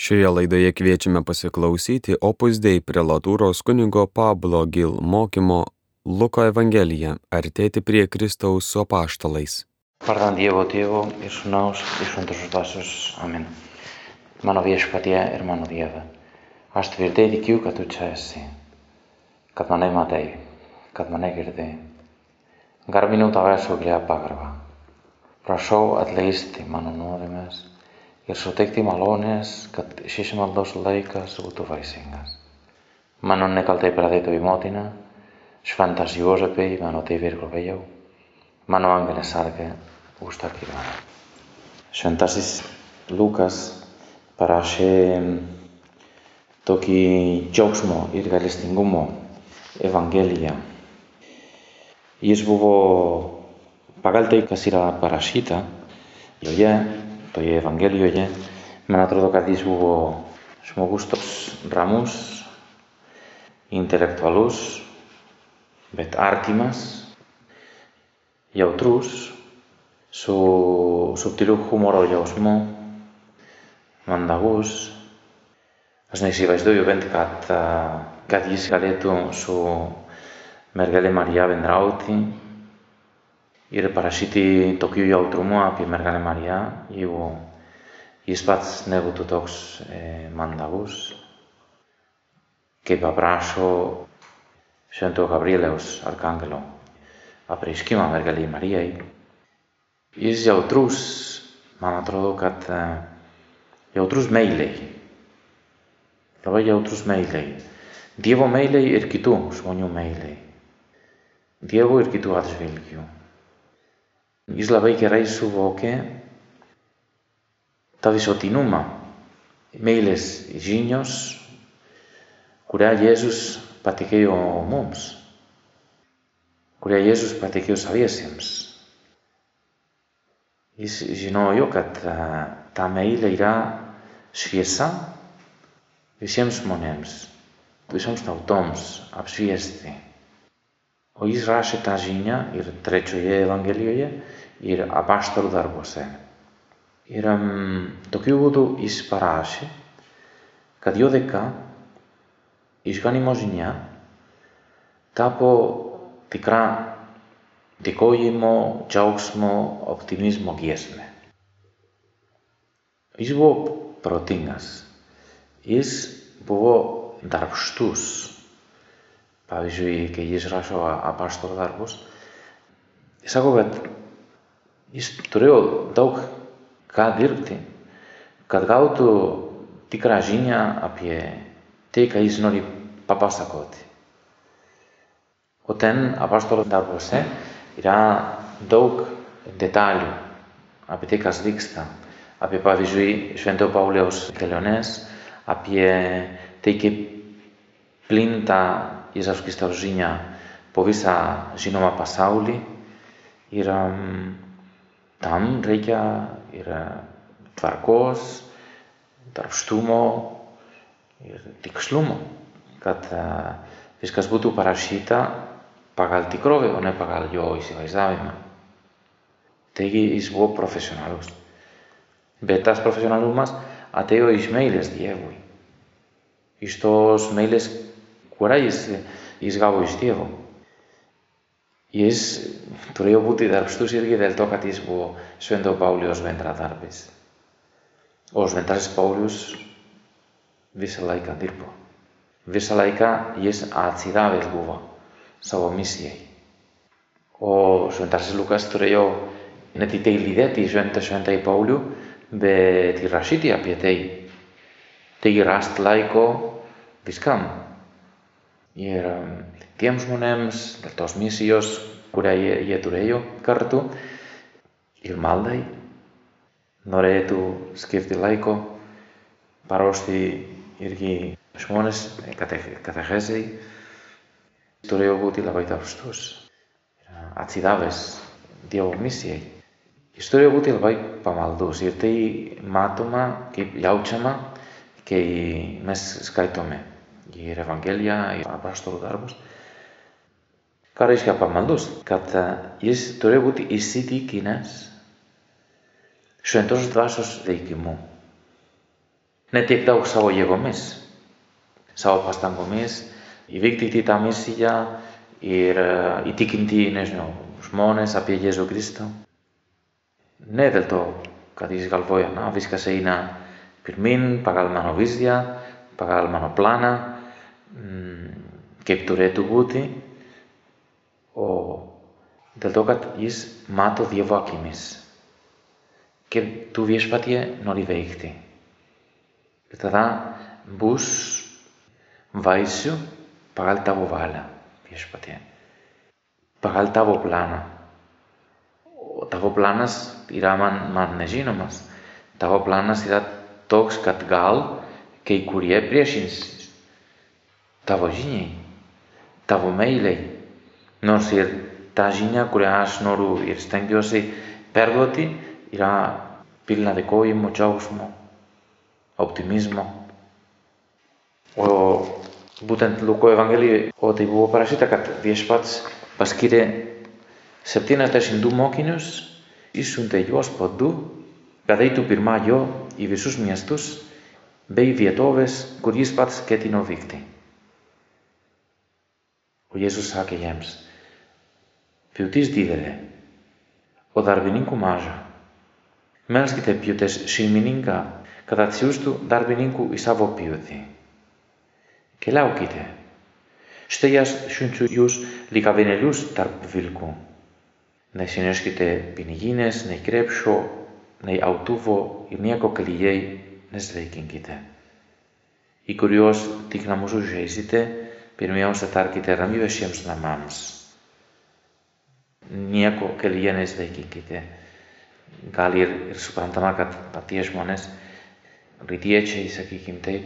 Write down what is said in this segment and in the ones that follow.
Šioje laidoje kviečiame pasiklausyti Opus Dei prelatūros kunigo Pablo Gil mokymo Luko Evangelija - artėti prie Kristaus su apaštalais. Vardant Dievo Tėvo ir Sūnaus ir Šventosios Dvasios. Amen. Mano viešpatie ir mano Dieve, aš tvirtai tikiu, kad tu čia esi, kad mane matai, kad mane girdėjai. Garbinu tave su gilea pagarba. Prašau atleisti mano nuodėmes ir suteikti malonės, kad šis maldos laikas būtų vaisingas. Mano nekaltai pradėtų įmotina, šventas Juozapai, mano tėvė ir globėjau, mano angelė sargė, užtarkybana. Šventasis Lukas parašė tokį džiaugsmo ir galestingumo evangeliją. Jis buvo pagal tai, kas yra parašyta joje, to evangelio je, ima na trotokati sugo, ramus, intelektualus, bet artimas, y su subtilu humoro mandagus, as nexivais do juvent cat, eh, cat is galetu Maria vendrauti, ir parašyti tokiu jautrumu apie mergelę Mariją, jeigu jis pats nebūtų toks e, mandagus, kaip aprašo Švento Gabrieliaus arkangelo apreiškimą mergeliai Marijai. Jis jautrus, man atrodo, kad jautrus meiliai, labai jautrus meiliai, Dievo meiliai ir kitų žmonių meiliai, Dievo ir kitų atžvilgių. Jis labai gerai suvokė tą visuotinumą, meilės žinios, kurią Jėzus patikėjo mums, kurią Jėzus patikėjo saviesiems. Jis žinojo, kad ta meilė yra šviesa visiems žmonėms, visoms tautoms apšviesti. O jis rašė tą žinią ir trečioje Evangelijoje ir apaštalų darbuose. Ir um, tokiu būdu jis parašė, kad jo dėka išganimo žinia tapo tikra dėkojimo, džiaugsmo, optimizmo giesmė. Jis buvo protingas, jis buvo darbštus. Pavyzdžiui, kai jis rašo apaštalo darbus, jis sako, kad jis turėjo daug ką dirbti, kad gautų tikrą žinią apie tai, ką jis nori papasakoti. O ten apaštalo darbuose yra daug detalių apie tai, kas vyksta. Apie, pavyzdžiui, Švento Pauliaus keliones, apie tai, kaip plinta Jėzaus Kristaus žinia po visą žinomą pasaulį. Ir um, tam reikia ir tvarkos, darbštumo ir tikslumo, kad uh, viskas būtų parašyta pagal tikrovę, o ne pagal jo įsivaizdavimą. Taigi jis buvo profesionalus. Bet tas profesionalumas atėjo iš meilės Dievui. Iš tos meilės, kurią jis, jis gavo iš Dievo. Jis turėjo būti darbštus irgi dėl to, kad jis buvo Švento Paulius bendradarbis. O Šventasis Paulius visą laiką dirbo. Visą laiką jis atsidavęs buvo savo misijai. O Šventasis Lukas turėjo ne tik tai lydėti šventą šventąjį Paulių, bet ir rašyti apie tai. Taigi rast laiko viskam. Ir tiems žmonėms, dėl tos misijos, kurią jie, jie turėjo kartu, ir maldai, norėtų skirti laiko, paruošti irgi žmonės katechezai, turėjo būti labai darbštus, atsidavęs Dievo misijai. Jis turėjo būti labai pamaldus ir tai matoma, kaip jaučiama, kai mes skaitome ir Evangeliją, ir apaštalų darbus χαρίς και απαμαντός. Κατά εις το ρεύω ότι εσύ δίκυνας σου εντός δάσος δίκη μου. Ναι, τι εκτάω ξαβό γεγομής. Σαβό παστανκομής, η δίκτη τι τα μίσια, η τι κινητή είναι στους μόνες, απειγές ο Κρίστο. Ναι, δεν το καθίσεις καλβόια, να βίσκασε ένα πυρμήν, παγάλμανο βίσδια, παγάλμανο πλάνα, και του ρέτου γούτη, ο Dogat ist Mato Dievokimis. Και του wirst bei dir μπούς βαΐσιο Bus Βάισιου παγάλ τάβο βάλα, πιέσπατε. Παγάλ τάβο πλάνα. Ο τάβο μας. Τάβο πλάνας τόξ κατ γάλ και η κουριέ πριέσινς. Τάβο ζήνιοι. Τάβο. Nors ir ta žinia, kurią aš noriu ir stengiuosi perduoti, yra pilna dėkojimo, džiaugsmo, optimizmo. O būtent Luko Evangelijoje, o tai buvo parašyta, kad viešpats paskyrė 72 mokinius, išsiuntė juos po du, kad eitų pirmą jo į visus miestus bei vietovės, kur jis pats ketino vykti. O Jėzus sakė jiems, Ποιοτής δίδere. Oder Darwininku Maja. Melskite piotes σιμινίγκα, κατά του Darwininku isavopioti. Και λέω λαοκίτε. Στέγιας σουντσουγιούς λικαβενελούς ταρπβίλκου. Να συνέσχετε πινιγίνες, να κρέψω, να αουτούβο, η μία κοκαλιγέη, να σβέκιγκητε. Η κουριός τίγνα μου ζουζέζητε, πυρμιόμαστε τάρκητε ραμιβεσίαμς να μάμς. Nieko kelyje nesveikinkite. Gal ir, ir suprantama, kad patie žmonės, rytiečiai, sakykim taip,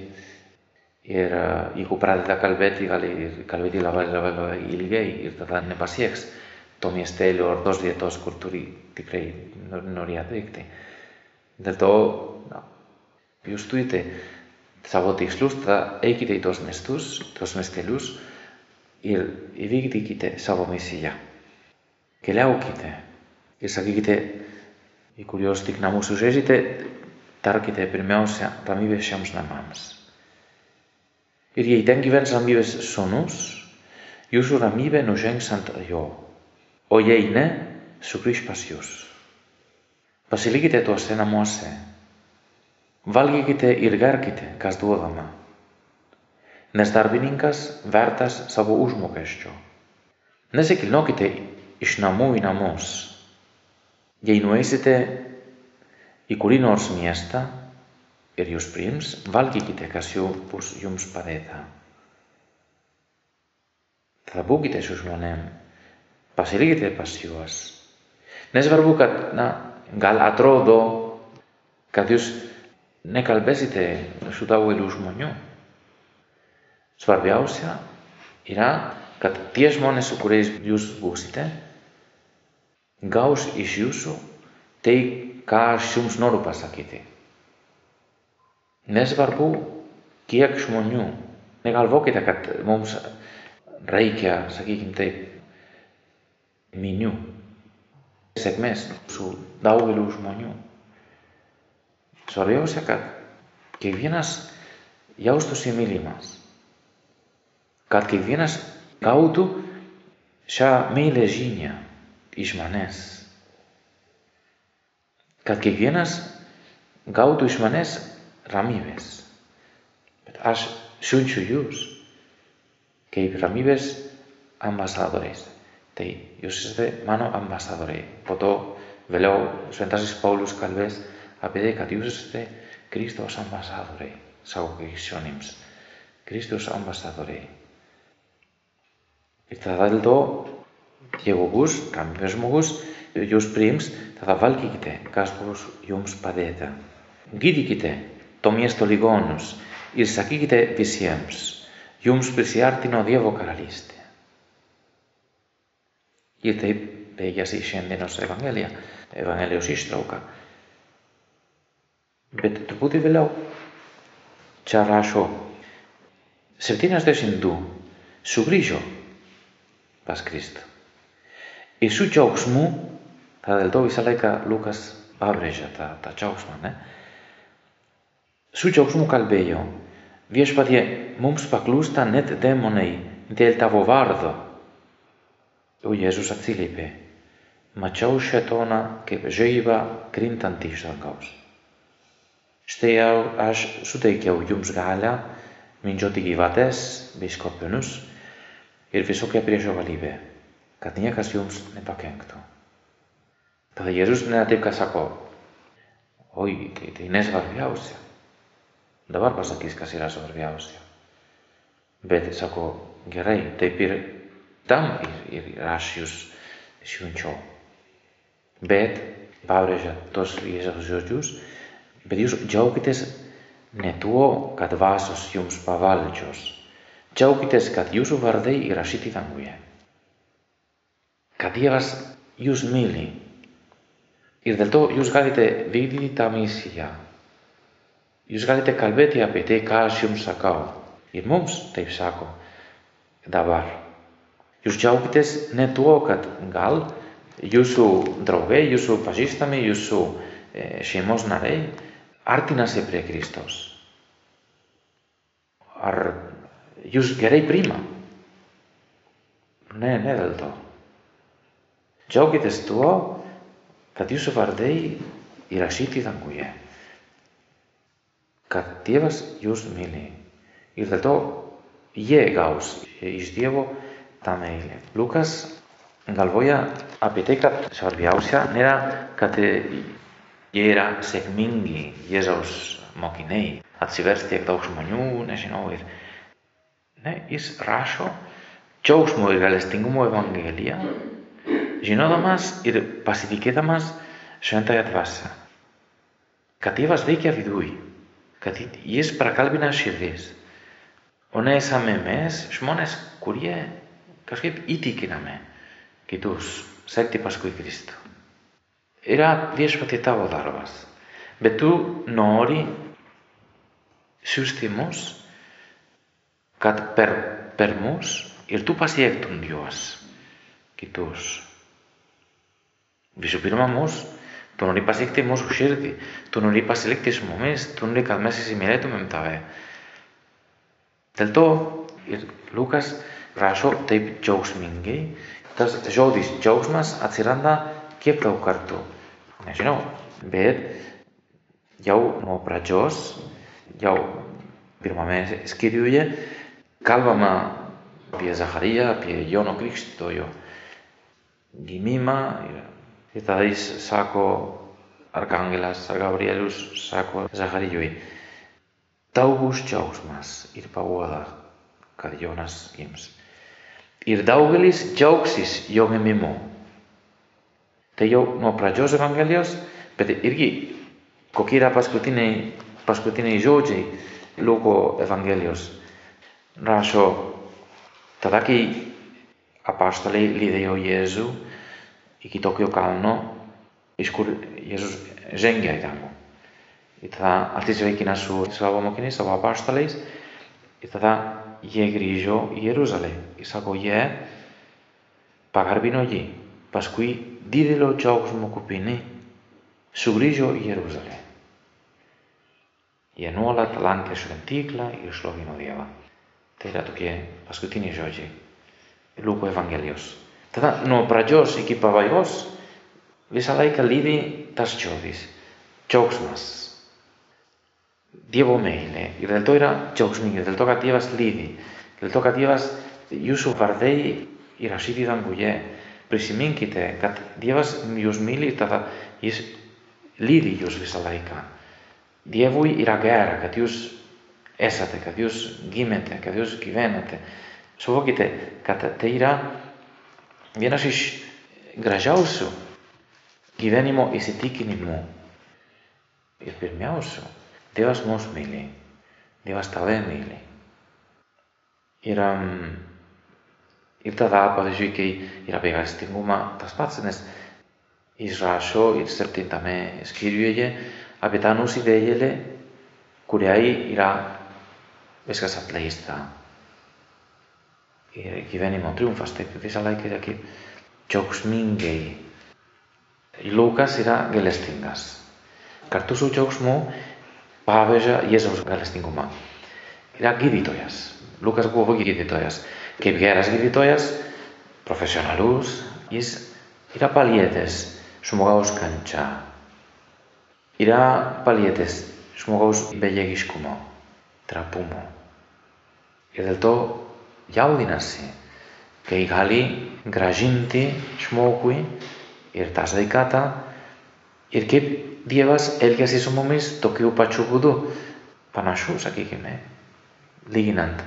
ir uh, jeigu pradeda kalbėti, gali ir kalbėti labai, labai, labai ilgai ir tada nepasieks to miestelio ar tos vietos, kur turi tikrai nori atvykti. Dėl to, na, jūs turite savo tikslus, tada eikite į tos miestus, tos miestelius ir įvykdykite savo misiją. Keliaukite ir sakykite, į kuriuos tik namus užėsite, tarkite pirmiausia ramybę šiems namams. Ir jei ten gyvens ramybės sonus, jūsų ramybė nužengs ant jo, o jei ne, sugrįž pas jūs. Pasilikite tuose namuose, valgykite ir gerkite, kas duodama, nes darbininkas vertas savo užmokesčio. Nesikilnokite iš namų į namus. Jei nueisite į kurį nors miestą ir jūs priims, valgykite, kas jau bus jums padėta. Tada būkite su žmonėm, pasilikite pas juos. Nesvarbu, kad, na, gal atrodo, kad jūs nekalbėsite su daugeliu žmonių. Svarbiausia yra, kad tie žmonės, su kuriais jūs būsite, gaus iš jūsų tai, ką aš jums noriu pasakyti. Nesvarbu, kiek žmonių. Negalvokite, kad mums reikia, sakykim taip, minių, sėkmės su daugeliu žmonių. Svarbiausia, kad kiekvienas jaustųsi mylimas, kad kiekvienas gautų šią meilę žinią iš manęs, kad kiekvienas gautų iš manęs ramybės. Bet aš siunčiu jūs kaip ramybės ambasadoriais. Tai jūs esate mano ambasadoriai. Po to vėliau Šventasis Paulius kalbės apie tai, kad jūs esate Kristus ambasadoriai savo krikščionims. Kristus ambasadoriai. Ir tada dėl to, jeigu bus ramybės žmogus, jūs priims, tada valgykite, kas bus jums padėta. Gydykite to miesto ligonius ir sakykite visiems, jums prisiartino Dievo karalystė. Ir taip veikiasi šiandienos Evangelija, Evangelijos ištrauka. Bet truputį vėliau čia rašo 72 sugrįžo pas Kristų. Ir su džiaugsmu, tada dėl to visą laiką Lukas pabrėžia tą, tą džiaugsmą, ne? su džiaugsmu kalbėjo, viešpatie mums paklūsta net demonai dėl tavo vardo. O Jėzus atsiliepė, mačiau šetoną kaip žaibą krintantį iš dangaus. Štai jau aš suteikiau jums galę mindžioti gyvates bei skorpionus ir visokią priešo galybę, kad niekas jums nepakenktų. Tada Jėzus ne kad sako, oi, tai, tai nesvarbiausia. Dabar pasakys, kas yra svarbiausia. Bet sako, gerai, taip ir tam ir, ir aš jūs siunčiau. Bet, pabrėžia tos Jėzaus žodžius, bet jūs džiaukitės ne tuo, kad vasos jums pavaldžios. Džiaukitės, kad jūsų vardai įrašyti danguje. κατίαβας ιους μίλη. Ιρδελτό ιους γάλετε δίδι τα μίσια. Ιους γάλετε καλβέτη απαιτέ κάσιουμ σακάω. Ιρμόμς τα υψάκω. Δαβάρ. Ιους γιαούπιτες νε ναι του όκατ γάλ. Ιούσου ντροβέ, ιούσου φασίσταμι, ιούσου ε, σιμός να λέει. Άρτη να σε πρέ Χριστός. Αρ... Ιους γερέ πρίμα. Ναι, ναι, δελτό. Ναι, ναι, ναι, ναι, ναι, ναι, ναι, ναι. Džiaugitės tuo, kad jūsų vardai įrašyti danguje. Kad Dievas jūs myli. Ir dėl to jie gaus iš Dievo tą meilę. Lukas galvoja apie tai, kad svarbiausia nėra, kad jie yra sėkmingi Jėzaus mokiniai, atsivers tiek daug žmonių, nežinau, ir ne, jis rašo džiaugsmo ir galestingumo evangeliją, žinodamas ir pasitikėdamas šventąją dvasę, kad Dievas veikia viduj, kad jis prakalbina širdis, o ne esame mes žmonės, kurie kažkaip įtikiname kitus sekti paskui Kristų. Yra viešpatie tavo darbas, bet tu nori siūsti mus, kad per, per mus ir tu pasiektum juos kitus. Visų tu nori pasiekti mūsų širdį, tu nori pasilikti su mumis, tu nori, kad mes įsimylėtumėm tave. Dėl to ir Lukas rašo taip džiaugsmingai, tas žodis džiaugsmas atsiranda kiek daug kartų. Nežinau, bet jau nuo pradžios, jau pirmame skyriuje, kalbama apie Zachariją, apie Jono Krikštytojo gimimą. Ir tada jis sako, arkangelas, ar Gabrielius sako Zacharijui, tau bus džiaugsmas ir paguoda, kad Jonas gims ir daugelis džiaugsis jo gimimu. Tai jau nuo pradžios Evangelijos, bet irgi kokie yra paskutiniai, paskutiniai žodžiai Luko Evangelijos. Rašo, tada kai apaštalai lydėjo Jėzų εκεί το κοιοκάννο, η σκορ, Ιησούς ζέγγυα είταν μου, είταν, αυτής της είκονας σου, σε αυτόν τον κινήσαμε απάσταλεις, είταν, γιαγρίζιο Ιερούσαλη, η σαγογιέ, παγαρβινολί, Πασκούι, δίδελο, Τσαουγφιμοκοπινί, σουγλίζιο Ιερούσαλη. Γενούλα τα λάντες φαντίκλα, η σλοβινοδιέβα. Τέλεια το κεί, Πα Tada nuo pradžios iki pabaigos visą laiką lydi tas žodis - džiaugsmas. Dievo meilė. Ir dėl to yra džiaugsminga, dėl to, kad Dievas lydi, dėl to, kad Dievas jūsų vardai įrašyti danguje. Prisiminkite, kad Dievas jūs myli, tada jis lydi jūs visą laiką. Dievui yra gera, kad jūs esate, kad jūs gimėte, kad jūs gyvenate. Suvokite, kad tai yra vienas iš gražiausių gyvenimo įsitikinimų ir pirmiausių Dievas mus myli, Dievas tave myli. Ir, um, ir tada, pavyzdžiui, kai yra apie gailestingumą, tas pats, nes jis rašo ir septintame skyriuje apie tą nusidėjėlę, kuriai yra viskas atleista. Gyvenimo triumfas, taip visą laiką yra kaip džiaugsmingai. Lukas yra gailestingas. Kartu su džiaugsmu paveža Jėzaus galestingumą. Yra gydytojas. Lukas buvo gydytojas. Kaip geras gydytojas, profesionalus, jis yra palietęs žmogaus kančią. Yra palietęs žmogaus bejėgiškumo, trapumo. Ir dėl to jaudinasi, kai gali gražinti žmogui ir tą sveikatą ir kaip Dievas elgiasi su mumis tokiu pačiu būdu, panašu, sakykime, lyginant.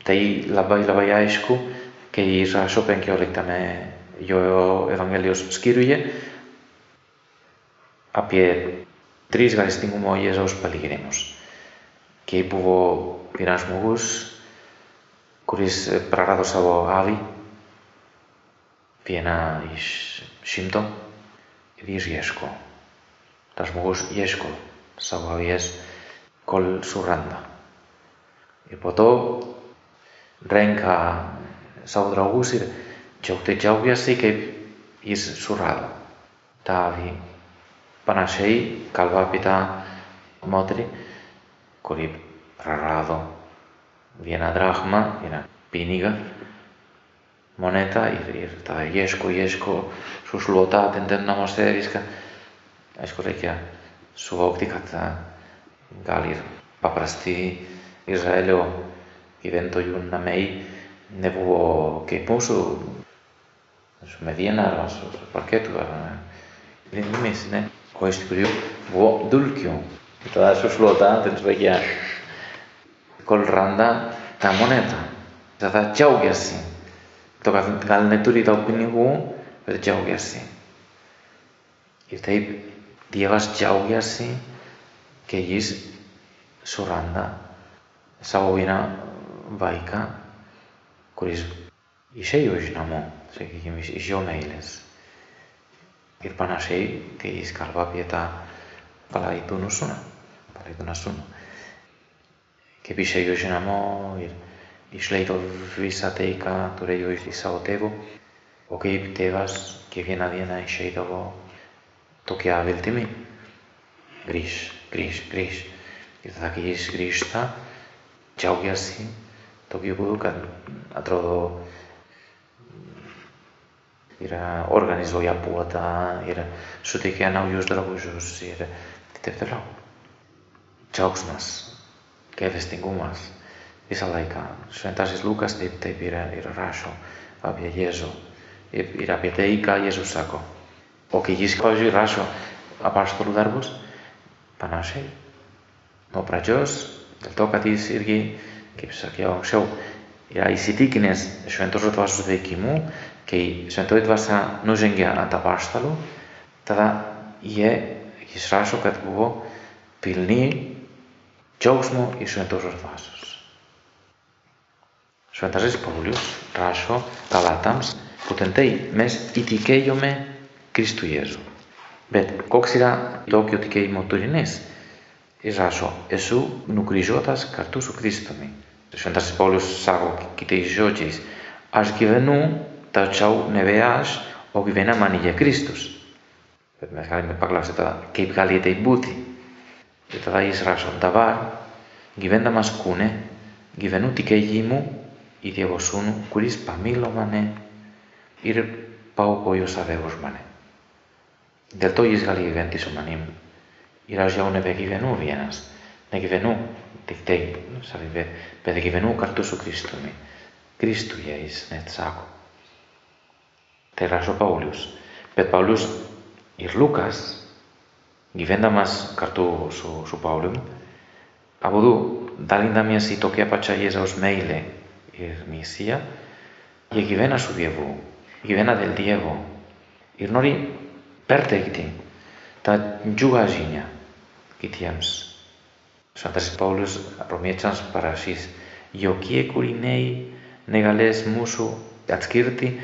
Tai labai labai aišku, kai jis rašo 15 jo Evangelijos skyriuje apie tris gailestingumo Jėzaus palyginimus. Kai buvo vienas žmogus, kuris prarado savo avį, vieną iš šimto, ir jis ieško. Tas žmogus ieško savo avies, kol suranda. Ir po to renka savo draugus ir džiaugti džiaugiasi, kaip jis surado tą avį. Panašiai kalba apie tą moterį, kuri prarado Δίενα δραχμά, δίενα πίνιγα, μονέτα, ηδη τα έσκοι, έσκο, σου σλούτα, την τέτοια μοστέρισκα, έσκορεκια, σου οκτί καθά, γάληρο, παπραστή, Ισραηλιώ, η δεν το γευν να μεί, νεύμω και πόσο, σου με δίενα ρωσ, παρκέ του, ε. είναι μισής ναι, ω εστι που λέω, βούδλκιον, τα δάσους λούτα, την τσβακιά. Randa tą monetą. Tada džiaugiasi. To gal neturi daug pinigų, bet džiaugiasi. Ir taip Dievas džiaugiasi, kai jis suranda savo vieną vaiką, kuris išėjo iš namų, sakykime, iš jo meilės. Ir panašiai, kai jis kalba apie tą palaidūnų sūnų, palaidūną sūnų. και πισχεί οι ουρανοί η σλέιτ ο βισατέικα τουρείοις της αυτέβου ο και ύπηρε βάσ και βγει ανάνα εισείται αυτό το και άβελτιμι γκρίσ γκρίσ γκρίσ και τα θα κοιμήσεις γκρίστα τσάουκιας το και ουκού καν ατρόδω ήρα οργανίζω η απολατά ήρα σου τεκείαν ουρανούς δραγουζούς ήρα δεν τελειώνω τσάουκς μας και ευαισθηκούμα ει αλαϊκά. Σου εντάσει Λούκα, τι είπε, πήρε ρεράσο, απ' γέζο, η ραπιτέ ή κα γέζο σάκο. Ο κυγή κόζει ράσο, απαστολού δάρμο, πανάσε, ο πρατζό, δελτό κατή ήργη, και ψαρκιά ο Ya isitikines shventos to vasos de kimu ke shventos to vasa no jengia anta pastalo tada ye kisrasho Τζόγος μου, Ιησού είναι τόσο βάσος. Σου ενταζείς πόλους, ράσο, καλάταμς, που τεντέει μες ητικέγιο με Κρίστου Ιέζου. Μπέτ, κόξιρα λόγιο ότι και ημω τουρινής, ράσο, εσού νουκριζότας καρτού σου Κρίστου μη. Σου ενταζείς πόλους, σάγω, κοιτέει ζώτης, ας κυβενού, τα τσάου νεβεάς, ο κυβενά μανίγε Με χάρη με παγκλάψε τώρα, και υπηγαλείται. Δεν θα τα εισράσουν τα βάρ, γιβέντα μας κούνε, γιβενού τη καίγη μου, η διαγωσούνου, κουρίς παμήλω μανε, ήρε πάω κόιος αδέγος μανε. Δελτό γης γαλή γιβέντης ο μανή μου, ήρας γιαούνε πε γιβενού βιένας, Χριστού μη, Χριστού γιαείς, ναι τσάκο. Παούλιος, πε Παούλιος, gyvendamas kartu su, su Paulium, abudu dalindamiesi tokia pačia Jėzaus meilė ir misija, jie gyvena su Dievu, gyvena dėl Dievo. Ir nori perteikti tą džiugą žinią kitiems. Šventasis Paulius romiečiams parašys, jokie kūriniai negalės mūsų atskirti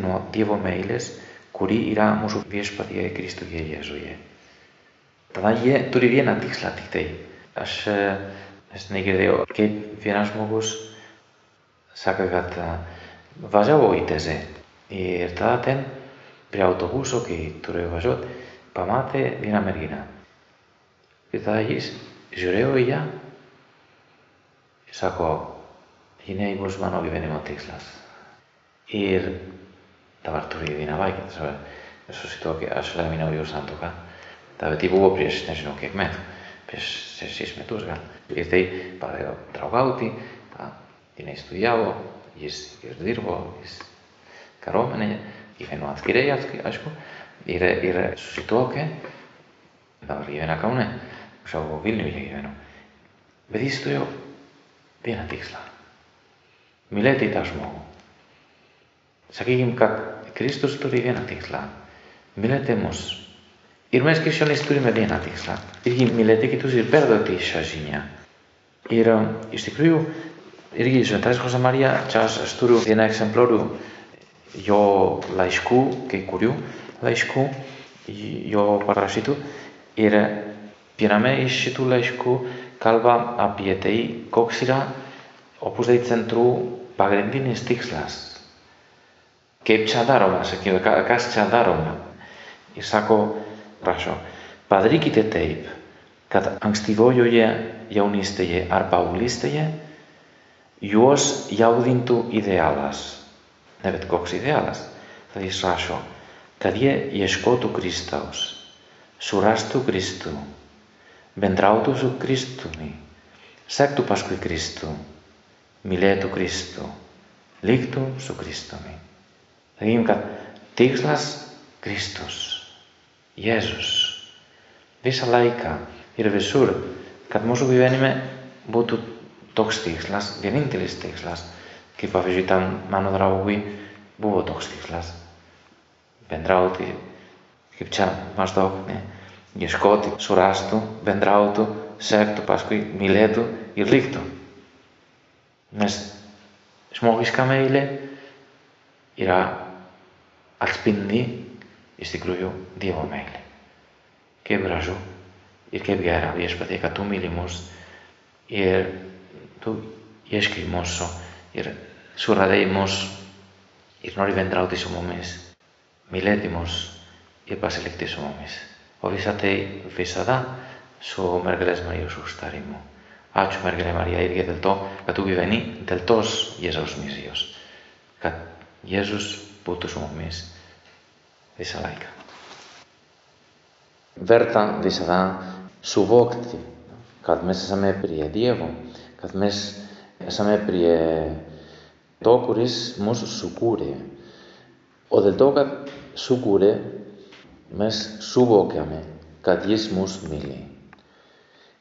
nuo Dievo meilės, kuri yra mūsų viešpatyje Kristuje Jėzuje. Тоа е дури вие на тих слати тој. А ше, аш не ги дадео. Ке вие наш могус сакагат важаво и тезе. И ертада тен при автобусо ке туре важот, памате вие на мергина. И тоа е жрео и ја dina и не е eso мано ги венимо тих слас. Ир, тавар Τα τύπου που πήρε στην Ελλάδα και εμέ, πήρε σε εσύ με τους γάμου. Γιατί θέλει παραδείγμα τραγάουτι, την έχεις του διάβο, γύρισε και ο δίρβο, γύρισε καρόμενε, είχε ένα αθκυρέ, ας πούμε, ήρε σου σιτό και τα βαριέ να κάνουν, μου σου αποβίλνει για γεμένο. Με δίστο, τι είναι αντίξλα. Μιλέτε τα σου μόνο. Σα κήγει μου κάτι, Κρίστος το ρίγε να τύχλα. Μιλέτε όμω οι μέρε και οι σιώνε του είναι δύνατη. Ήρθε η μιλέτη και τους υπέρδο τη σαζίνια. Ήρθε η στικρίου, ήρθε η ζωντά τη Χωσαμαρία, τσα αστούρου, ένα εξεμπλόριο γιο λαϊσκού και κουριού λαϊσκού, γιο παρασίτου, ήρθε πειραμέ η σιτού λαϊσκού, κάλβα απιετεί κόξιρα, όπως δεν ήταν τρού, παγρεντίνη στίξλα. Και ψαντάρωμα, σε κάτι ψαντάρωμα prašau, padarykite taip, kad ankstyvojoje jaunystėje ar paauglystėje juos jaudintų idealas. Ne bet koks idealas. Tai jis rašo, kad jie ieškotų Kristaus, surastų Kristų, bendrautų su Kristumi, sektų paskui Kristų, mylėtų Kristų, liktų su Kristumi. Sakykim, kad tikslas Kristus, Jėzus, visą laiką ir visur, kad mūsų gyvenime būtų toks tikslas, vienintelis tikslas, kaip pavyzdžiui tam mano draugui buvo toks tikslas bendrauti, kaip čia maždaug, ne, ieškoti, surastų, bendrautų, sektų, paskui mylėtų ir liktų. Nes žmogiška meilė yra atspindi εις την δύο μέλη. Και βραζού, ή και βγαίρα, βιέσπαθη, εκατού μιλιμούς, ή του γέσκη μόσο, ή σουραδέη μόσ, ή νόρι βεντράου της ομομής, μιλέτη μόσ, ή πασελεκτής ομομής. Ο βίσατε βίσαδα, σου μεργελές Μαρίου σου χρυσταρή μου. Άτσου μεργελέ Μαρία, ήργε δελτό, κατού βιβαινή, δελτός Ιεζαούς μυζίος. Κατ' Ιεζούς πούτους ομομής, δίσα. Βέρτα δίσα δά σου βόκτη, καθ μέσα σαν πριε διεύω, καθ μέσα σαν με πριε τόκουρις μόσο σου κούρε. Ο δε τόκα σου κούρε μέσα σου βόκαμε, καθ γης μους μίλη.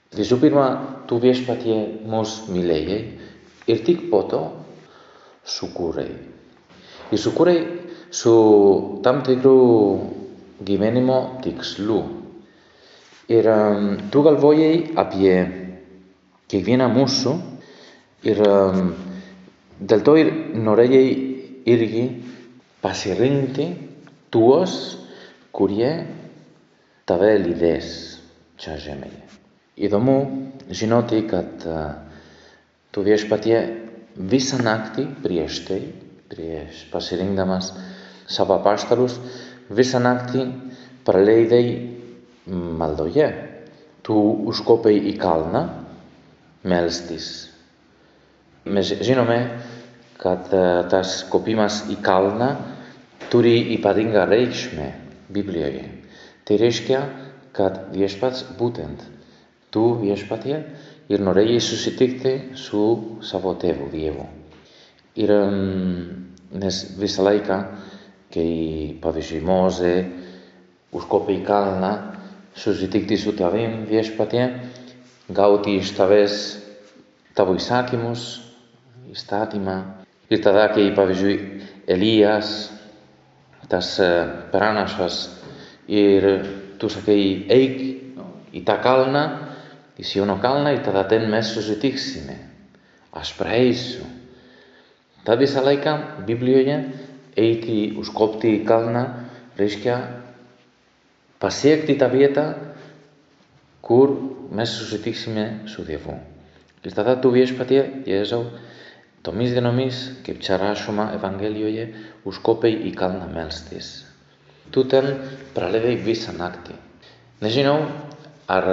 Δισού πήρμα του βιέσπατιε μους μιλέγε, ηρτίκ πότο σου κούρε. Η σου κούρε su tam tikrų gyvenimo tikslu. Ir um, tu galvojai apie kiekvieną mūsų ir um, dėl to ir norėjai irgi pasirinkti tuos, kurie tave lydės čia žemėje. Įdomu žinoti, kad uh, tu viešpatie visą naktį prieš tai, prieš pasirinkdamas savo paštalus, visą naktį praleidai maldoje. Tu užkopai į kalną melstis. Mes žinome, kad tas kopimas į kalną turi ypatingą reikšmę Biblijoje. Tai reiškia, kad viešpats būtent tu viešpatie ir norėjai susitikti su savo tėvu Dievu. Ir nes visą laiką, και η podishimose buscó picalna sus dictis utavim viespatien gauti istaves tabuisakimus istatima ήρθα και η βιζού Ελίας, τας ε, πράνασας, ήρ τους ακει Εικ, η τα κάλνα, η σιωνοκάλνα, η τα δατέν μέσω ζητήξιμε, ασπραίσου. Τα δις βιβλίο για έτη ουσκόπτη κάλνα ρίσκια πασίεκτη τα βίαιτα κουρ μέσα σου ζητήσιμε σου διεβού. Και στα δάτου βιέσου πατία, Ιέζαου, το μη δυνομή και ψαράσωμα Ευαγγέλιο γε, ουσκόπεϊ η κάλνα μέλστη. Τούτεν πραλέδε η βίσαν άκτη. Νεζινό, αρ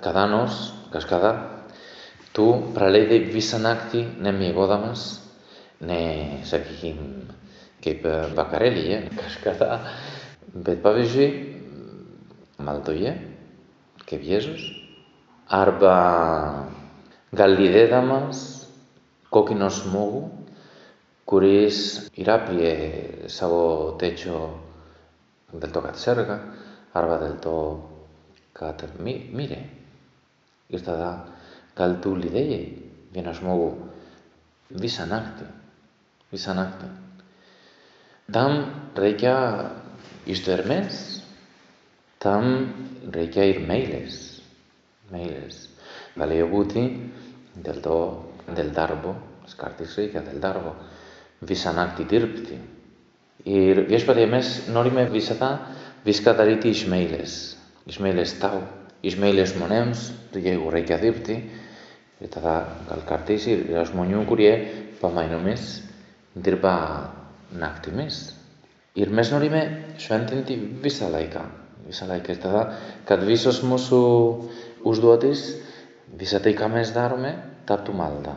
καδάνο, κασκάδα, του πραλέδε η βίσαν άκτη, ναι μη εγώδα μα, ναι σαν kaip vakarėlyje, kažkada, bet pavyzdžiui, maldoje, kaip Jėzus, arba gal lydėdamas kokį nors žmogų, kuris yra prie savo tečio del to kad serga, arba del to kad mirė. Ir tada gal tu lydėjai vieną žmogų visą naktį, visą naktį. Tam requa işlermez, tam requa irmeiles, meiles. Βαλαιοβούτη, δελτό, δελτάρβο, σκάρτισε και δελτάρβο, βυσανάκτη τύρπτη. Οι βιές παριεμές νόριμε βυσατά, βυσκαταρίτη Ισμαίλες, Ισμαίλες τάου, Ισμαίλες μονέμς, του γέγου ρέκια δίπτη, τα θα ας μονιούν κουριέ, παμαίνομες, τύρπα naktimis. Ir mēs norime šventini visā laikā. Visā laikā ir tādā, kad visos mūsu uzdotis, visā tī, kā mēs darome, tā tu maldā.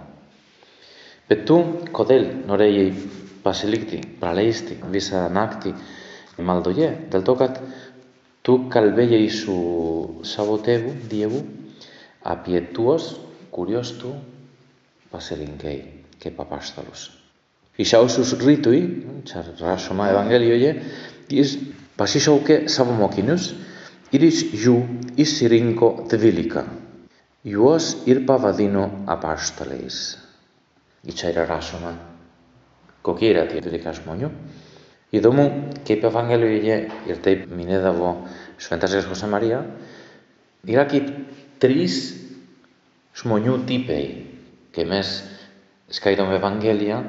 Bet tu, kodēļ norējai pasilikti, praleisti visā naktī maldoje, dėl to, kad tu kalbėjai su savo tėvu, Dievu, apie tuos, kuriuos tu pasirinkai kaip apaštalus. Išaušus rytui, čia rašoma Evangelijoje, jis pasišaukė savo mokinius ir iš jų išsirinko dvylika. Juos ir pavadino apaštalais. I čia yra rašoma, kokie yra tie dvylika žmonių. Įdomu, kaip Evangelijoje ir taip minėdavo Šventasis Jose Marija, yra kaip trys žmonių tipai. Kai mes skaitom Evangeliją,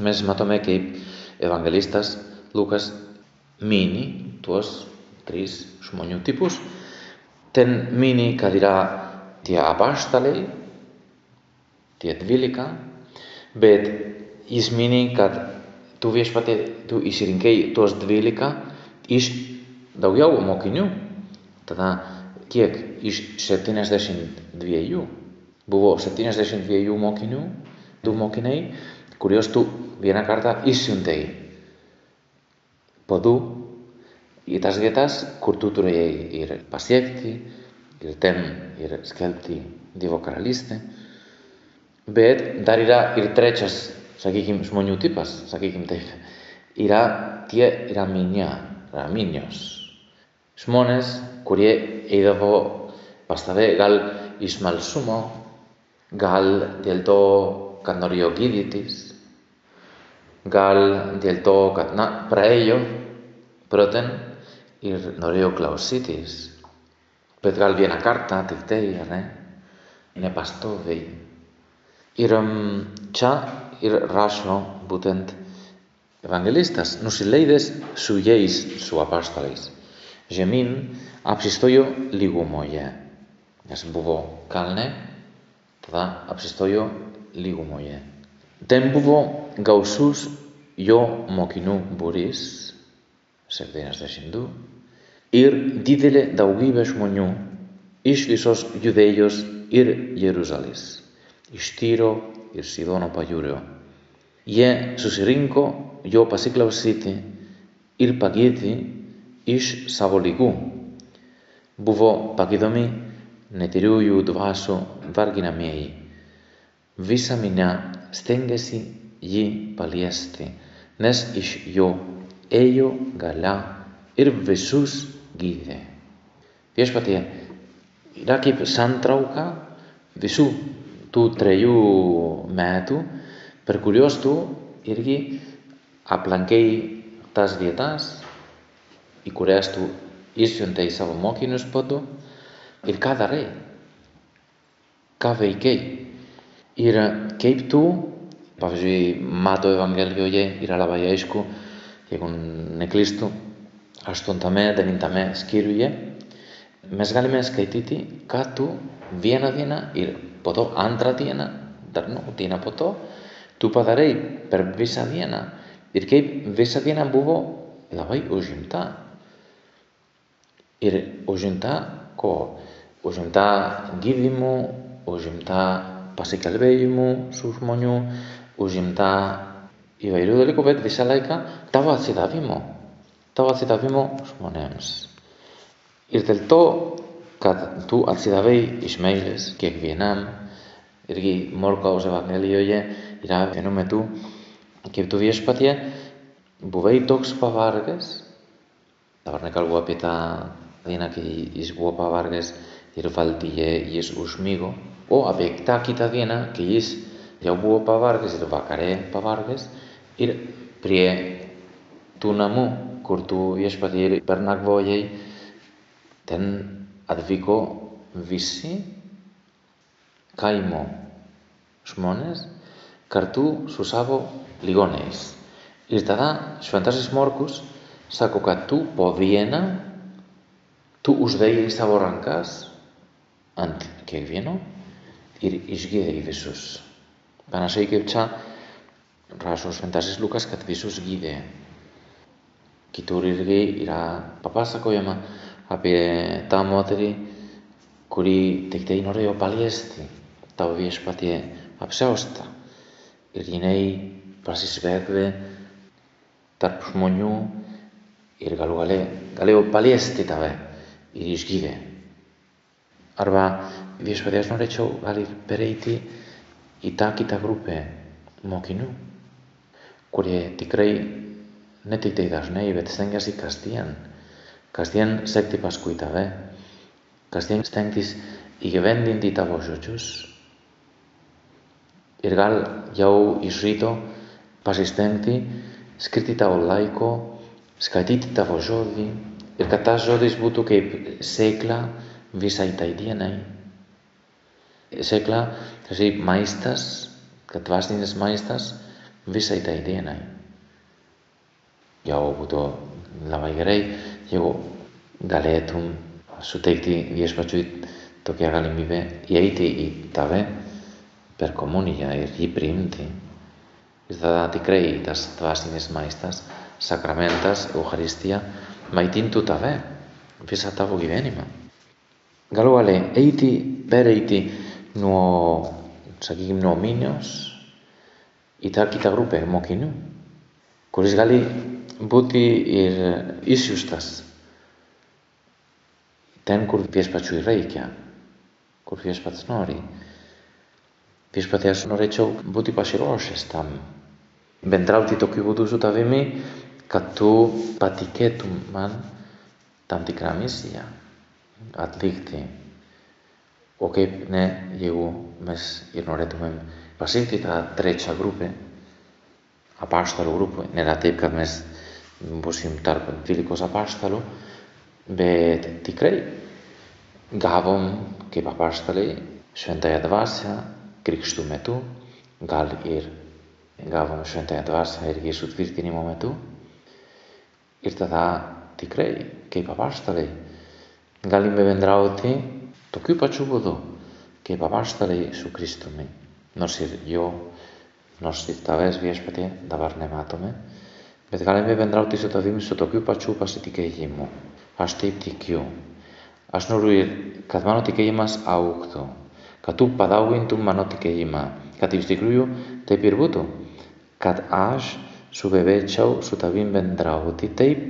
mes matome kaip evangelistas Lukas mini tuos tris žmonių tipus. Ten mini, kad yra tie apaštalai, tie dvylika, bet jis mini, kad tu viešpatė, tu išrinkei tuos dvylika iš daugiau mokinių. Tada kiek iš 72 buvo 72 mokinių, du mokiniai, kuriuos tu vieną kartą išsiuntei po du į tas vietas, kur tu turėjai ir pasiekti, ir ten ir skelbti Dievo karalystę. Bet dar yra ir trečias, sakykime, žmonių tipas, sakykime taip. Yra tie yra minia, yra minios. Žmonės, kurie eidavo pas tave gal iš malsumo, gal dėl to, kad norėjo gydytis, γαλ Διελτό, Κατνά. Para ello, πρώτον, γνωρεί ο Κλαουσίτης. Πέτγαλ βγαίνει κάρτα, τη φταίει, ναι. Είναι παστόβη. Ήρεμ τσα, ήρ ράσο, μπουτεντ. νουσιλέιδες σου suyéis σου apástoles. Γεμίν, αψιστόιο λιγουμόγε. ας συμπουβό, κάλνε, θα αψιστόιο λιγουμόγε. Δεν μπουβό gausus jo mokinių būrys, 72, ir didelė daugybė žmonių iš visos judėjos ir Jeruzalės iš Tyro ir Sidono pajūrio. Jie susirinko jo pasiklausyti ir pagėti iš savo lygų. Buvo pagydomi netyriųjų dvasių varginamieji. Visa minia stengiasi jį paliesti, nes iš jo ėjo galia ir visus gydė. Viešpatie yra kaip santrauka visų tų trejų metų, per kuriuos tu irgi aplankei tas vietas, į kurias tu išsiuntei savo mokinius po to ir ką darai, ką veikiai. Ir kaip tu, pavyzdžiui, Mato Evangelijoje yra labai aišku, jeigu neklystu, aštuntame, devintame skyriuje, mes galime skaityti, ką tu vieną dieną ir po to antrą dieną, dar no, dieną po to, tu padarei per visą dieną. Ir kaip visą dieną buvo labai užimta. Ir užimta ko? užimta gydymu, užimta pasikalbėjimu su žmonių, užimta įvairių dalykų, bet visą laiką tavo atsidavimo, tavo atsidavimo žmonėms. Ir dėl to, kad tu atsidavai iš meilės kiekvienam, irgi Morkaus Evangelijoje yra vienu metu, kaip tu viešpatie buvai toks pavargęs, dabar nekalbu apie tą dieną, kai jis buvo pavargęs ir valtyje jis užmigo, o apie tą kitą dieną, kai jis jau buvo pavargęs ir vakarė pavargęs ir prie tų namų, kur tu viešpatie per nakvojai, ten atvyko visi kaimo žmonės kartu su savo ligoniais. Ir tada šventasis Morkus sako, kad tu po vieną, tu uždėjai savo rankas ant kiekvieno ir išgydai visus. Panašiai kaip čia rašo šventasis Lukas, kad visus gydė. Kitur irgi yra papasakojama apie tą moterį, kuri tik tai norėjo paliesti tavo viešpatie apsiaustą. Ir jinai prasiskverbė tarp žmonių ir galų gale galėjo paliesti tave ir išgydė. Arba viešpatie aš norėčiau gali pereiti į tą kitą grupę mokinių, kurie tikrai ne tik tai dažnai, bet stengiasi kasdien kasdien sekti paskui tave, kasdien stengtis įgyvendinti tavo žodžius. Ir gal jau iš ryto pasistengti skirti tavo laiko, skaityti tavo žodį ir kad tas žodis būtų kaip sėkla visai tai dienai. sekla que ir maistas, kad vārstības maistas visai tai dienai. Jau būtu labai gerai, jau galėtum suteikti viešpačiui tokią galimybę įeiti į tave per komuniją ir jį priimti. Ir tada tikrai tas dvasinis maistas, sakramentas, Euharistija maitintų tave visą tavo gyvenimą. Galų gale eiti, pereiti nuo, sakykime, nuo minios į tą kitą grupę mokinių, kuris gali būti ir išsiųstas ten, kur viešpačiui reikia, kur viešpats nori. Viešpatie aš norėčiau būti pasiruošęs tam, bendrauti tokiu būdu su tavimi, kad tu patikėtum man tam tikrą misiją atlikti. O kaip ne, jeigu mes ir norėtumėm pasirinkti tą trečią grupę, apaštalų grupę, nėra taip, kad mes būsim tarp dvylikos apaštalų, bet tikrai gavom kaip apaštalai šventąją dvasią krikštų metu, gal ir gavom šventąją dvasią irgi sutvirtinimo metu. Ir tada tikrai kaip apaštalai galime bendrauti Το κύπα τσούγωδο και παπάσταλη σου Χριστού με, νοσηριό, νοσηρταβές βιέσπετε, τα βαρνεμάτωμε, με τγαλέμε πεντράω τη σε το δίμη στο τοπίο πατσούπα στη τικέ γη μου. Αστή πτυκιού. Ας νουρου καθμάνω τικέ γη μας αούχτω. Κατού παδάουγιν του μανώ τικέ γη μα. Κατ' ευστικρούιου τα υπηργούτω. Κατ' ας σου βεβέτσαου σου τα βίμ πεντράω. Τι τέιπ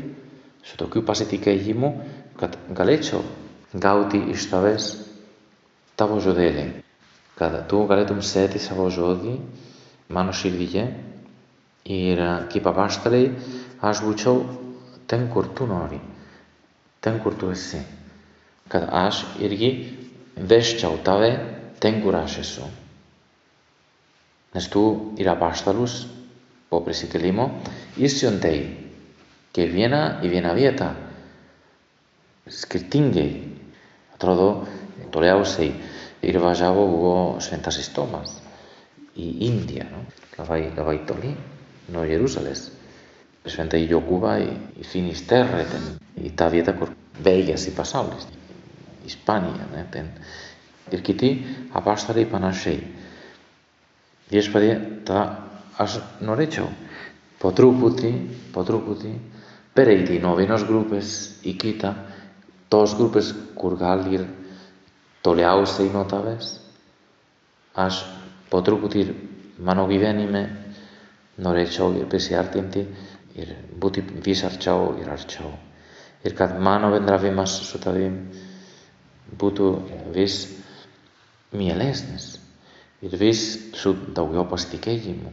σου τοπίο πα στη τικέ γη μου. Κατ' γαλέτσαου gauti iš tavęs tavo žodėlį, kad tu galėtum sėti savo žodį mano širdyje ir kaip apaštalai aš būčiau ten, kur tu nori, ten, kur tu esi, kad aš irgi veščiau tave ten, kur aš esu. Nes tu ir apaštalus po prisikėlimo išsiuntei kiekvieną į vieną vietą, skirtingai. Trodo toreause irvallavo hubo sentas estomas y India, ¿no? La vai, la vai Tolí, no Jerusales. Presente yo Cuba y, y Finisterre, ten, y ta vieta cor bellas y pasables. Hispania, ¿no? Ten, irkiti apastari panashei. Y es para ta as norecho. Potruputi, potruputi, pereiti novenos grupes, ikita, tos grupės, kur gal ir toliausiai nuo tavęs. Aš po truputį mano gyvenime norėčiau ir prisiartinti ir būti vis arčiau ir arčiau. Ir kad mano bendravimas su tavim būtų vis mielesnis ir vis su daugiau pasitikėjimu.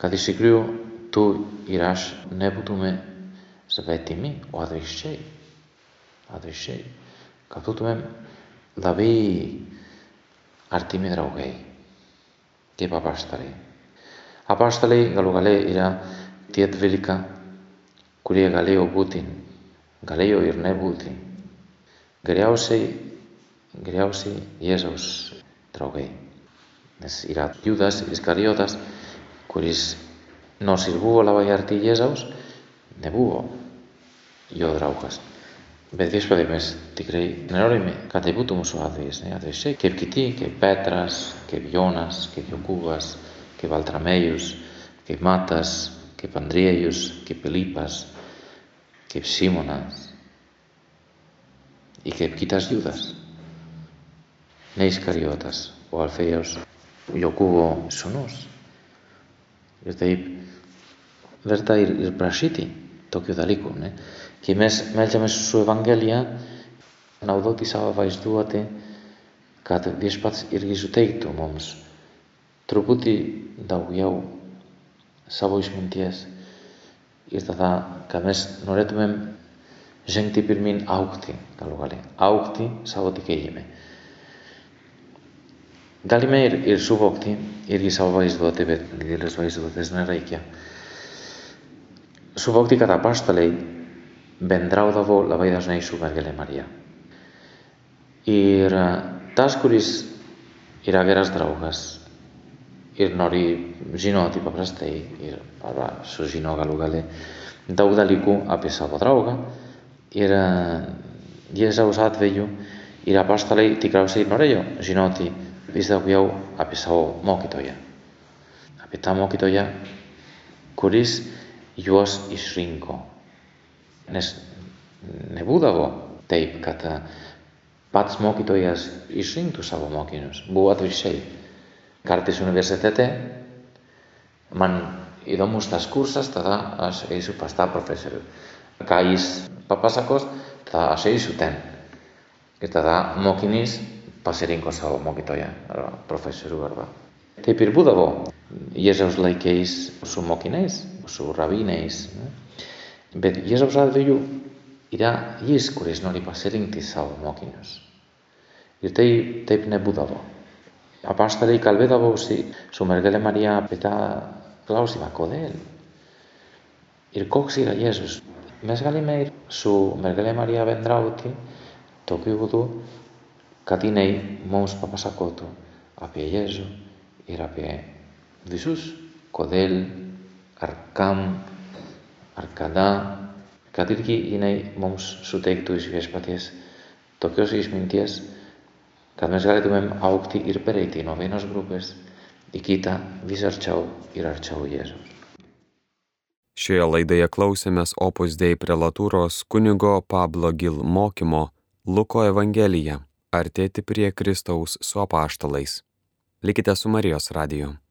Kad iš tikrųjų tu ir aš nebūtume svetimi, o atvirkščiai. Atârşey. Ka këtu të mem, dhe vej artimi draugej, tje pa pashtëri. A pashtëri, nga lukale ira tjetë e galeo butin, galeo irne butin. Gëriausi, gëriausi Jezus draugej. Nes ira Judas, Iskariotas, curis no nos il buvo la vajarti Jezus, ne jo draugas. Bet viešpatie mes tikrai nenorime, kad tai būtų mūsų atvejis, ne? atvirkščiai, kaip kiti, kaip Petras, kaip Jonas, kaip Jokūbas, kaip Baltramėjus, kaip Matas, kaip Andriejus, kaip Pilypas, kaip Simonas i kaip kitas Judas, ne Iskariotas o Alfėjaus Jokūbo sūnus. Ir taip verta ir, ir prašyti το οποίο θα λύκουν. Ε. Και μέσα μέσα σου Ευαγγέλια, να οδό τη αβαϊστούατε κατά δίσπατ ηργιζουτέι του όμω. Τροπούτη τα ουγιάου, σαν βοή μυντιέ, ήρθα θα καμές νορέτουμε ζεν τι πυρμήν αούχτη, τα λόγα λέει. Αούχτη, σαν ό,τι και γίμε. Γκάλιμε ηρσού βόκτη, ηργιζαβαϊστούατε, δηλαδή, δηλαδή, δηλαδή, δηλαδή, δηλαδή, δηλαδή, δηλαδή, δηλαδή, δηλαδή, δηλαδή, δηλαδή, δηλαδή, Kad apaštalai bendraudavo labai dažnai su Mergelė Marija. Ir tas, kuris yra geras draugas ir nori žinoti paprastai ir arba sužino galų gale daug dalykų apie savo draugą ir Jėzaus atveju ir apaštalai tikriausiai norėjo žinoti vis daugiau apie savo mokytoją. Apie tą mokytoją, kuris juos išrinko. Nes nebūdavo taip, kad pats mokytojas išrinktų savo mokinius. Buvo atvirkščiai. Kartais universitete man įdomus tas kursas, tada aš eisiu pas tą profesorių. Ką jis papasakos, tada aš eisiu ten. Ir tada mokinys pasirinko savo mokytoją arba profesorių arba. Taip ir būdavo Jėzaus laikais su mokiniais, su rabinais. Ne? Bet Jėzaus atveju yra jis, kuris nori pasirinkti savo mokinius. Ir tai taip nebūdavo. Apaštalai kalbėdavosi su mergelė Marija apie tą klausimą, kodėl. Ir koks yra Jėzus. Mes galime ir su mergelė Marija bendrauti tokiu būdu, kad jinai mums papasakotų apie Jėzų ir apie visus, kodėl, ar kam, ar kada, kad irgi jinai mums suteiktų iš viešpaties tokios išminties, kad mes galėtumėm aukti ir pereiti nuo vienos grupės į kitą vis arčiau ir arčiau Jėzus. Šioje laidoje klausėmės Opus Dei prelatūros kunigo Pablo Gil mokymo Luko Evangelija - artėti prie Kristaus su apaštalais. Likite su Marijos radiju.